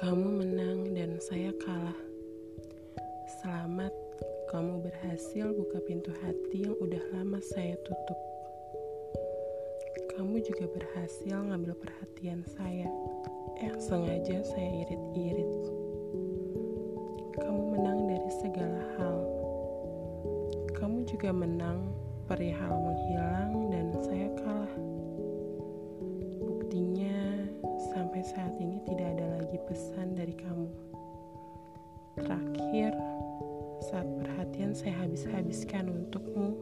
Kamu menang dan saya kalah. Selamat, kamu berhasil buka pintu hati yang udah lama saya tutup. Kamu juga berhasil ngambil perhatian saya Eh, sengaja saya irit-irit. Kamu menang dari segala hal. Kamu juga menang perihal menghilang dan saya kalah. Buktinya sampai saat ini tidak pesan dari kamu. Terakhir, saat perhatian saya habis-habiskan untukmu,